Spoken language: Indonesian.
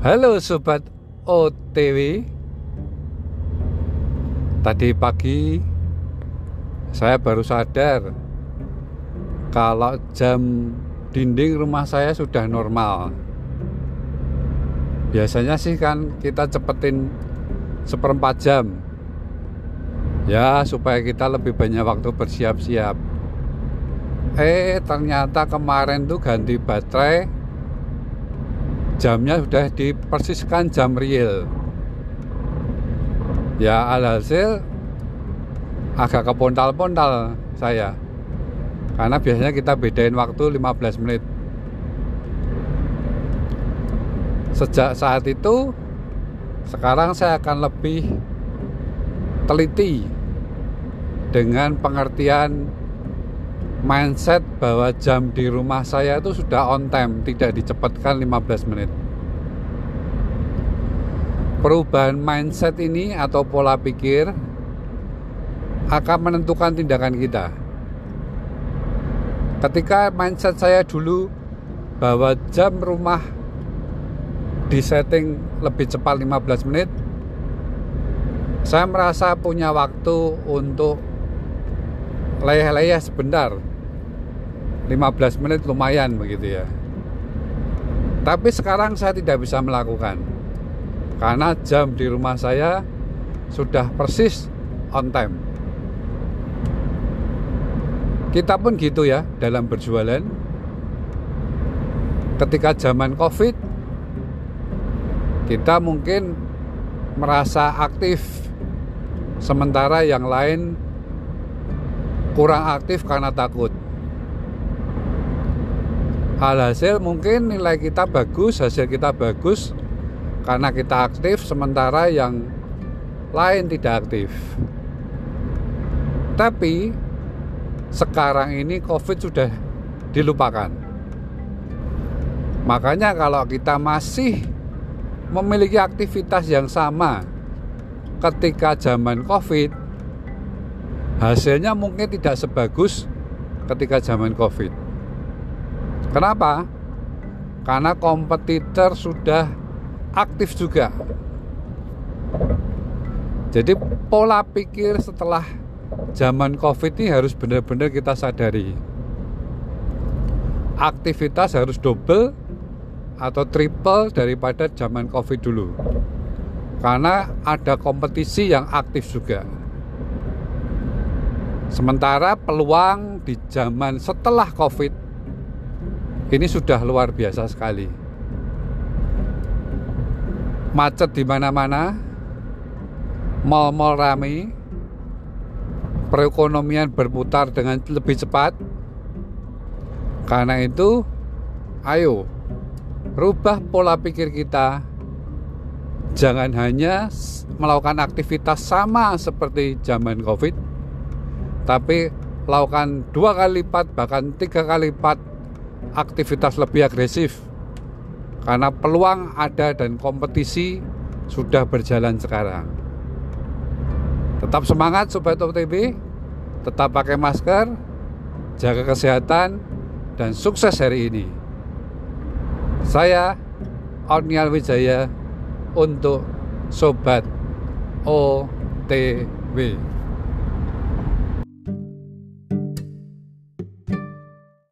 Halo sobat OTW. Tadi pagi saya baru sadar kalau jam dinding rumah saya sudah normal. Biasanya sih kan kita cepetin seperempat jam. Ya, supaya kita lebih banyak waktu bersiap-siap. Eh, ternyata kemarin tuh ganti baterai jamnya sudah dipersiskan jam real. Ya alhasil agak kepontal-pontal saya. Karena biasanya kita bedain waktu 15 menit. Sejak saat itu sekarang saya akan lebih teliti dengan pengertian mindset bahwa jam di rumah saya itu sudah on time, tidak dicepatkan 15 menit. Perubahan mindset ini atau pola pikir akan menentukan tindakan kita. Ketika mindset saya dulu bahwa jam rumah di setting lebih cepat 15 menit, saya merasa punya waktu untuk leyeh-leyeh sebentar 15 menit lumayan begitu ya. Tapi sekarang saya tidak bisa melakukan. Karena jam di rumah saya sudah persis on time. Kita pun gitu ya dalam berjualan. Ketika zaman covid kita mungkin merasa aktif. Sementara yang lain kurang aktif karena takut Alhasil mungkin nilai kita bagus, hasil kita bagus karena kita aktif sementara yang lain tidak aktif. Tapi sekarang ini Covid sudah dilupakan. Makanya kalau kita masih memiliki aktivitas yang sama ketika zaman Covid, hasilnya mungkin tidak sebagus ketika zaman Covid. Kenapa? Karena kompetitor sudah aktif juga. Jadi pola pikir setelah zaman Covid ini harus benar-benar kita sadari. Aktivitas harus double atau triple daripada zaman Covid dulu. Karena ada kompetisi yang aktif juga. Sementara peluang di zaman setelah Covid ini sudah luar biasa sekali. Macet di mana-mana, mal-mal ramai, perekonomian berputar dengan lebih cepat. Karena itu, ayo rubah pola pikir kita. Jangan hanya melakukan aktivitas sama seperti zaman COVID, tapi lakukan dua kali lipat bahkan tiga kali lipat aktivitas lebih agresif karena peluang ada dan kompetisi sudah berjalan sekarang. Tetap semangat Sobat OTB, tetap pakai masker, jaga kesehatan, dan sukses hari ini. Saya Ornial Wijaya untuk Sobat OTW.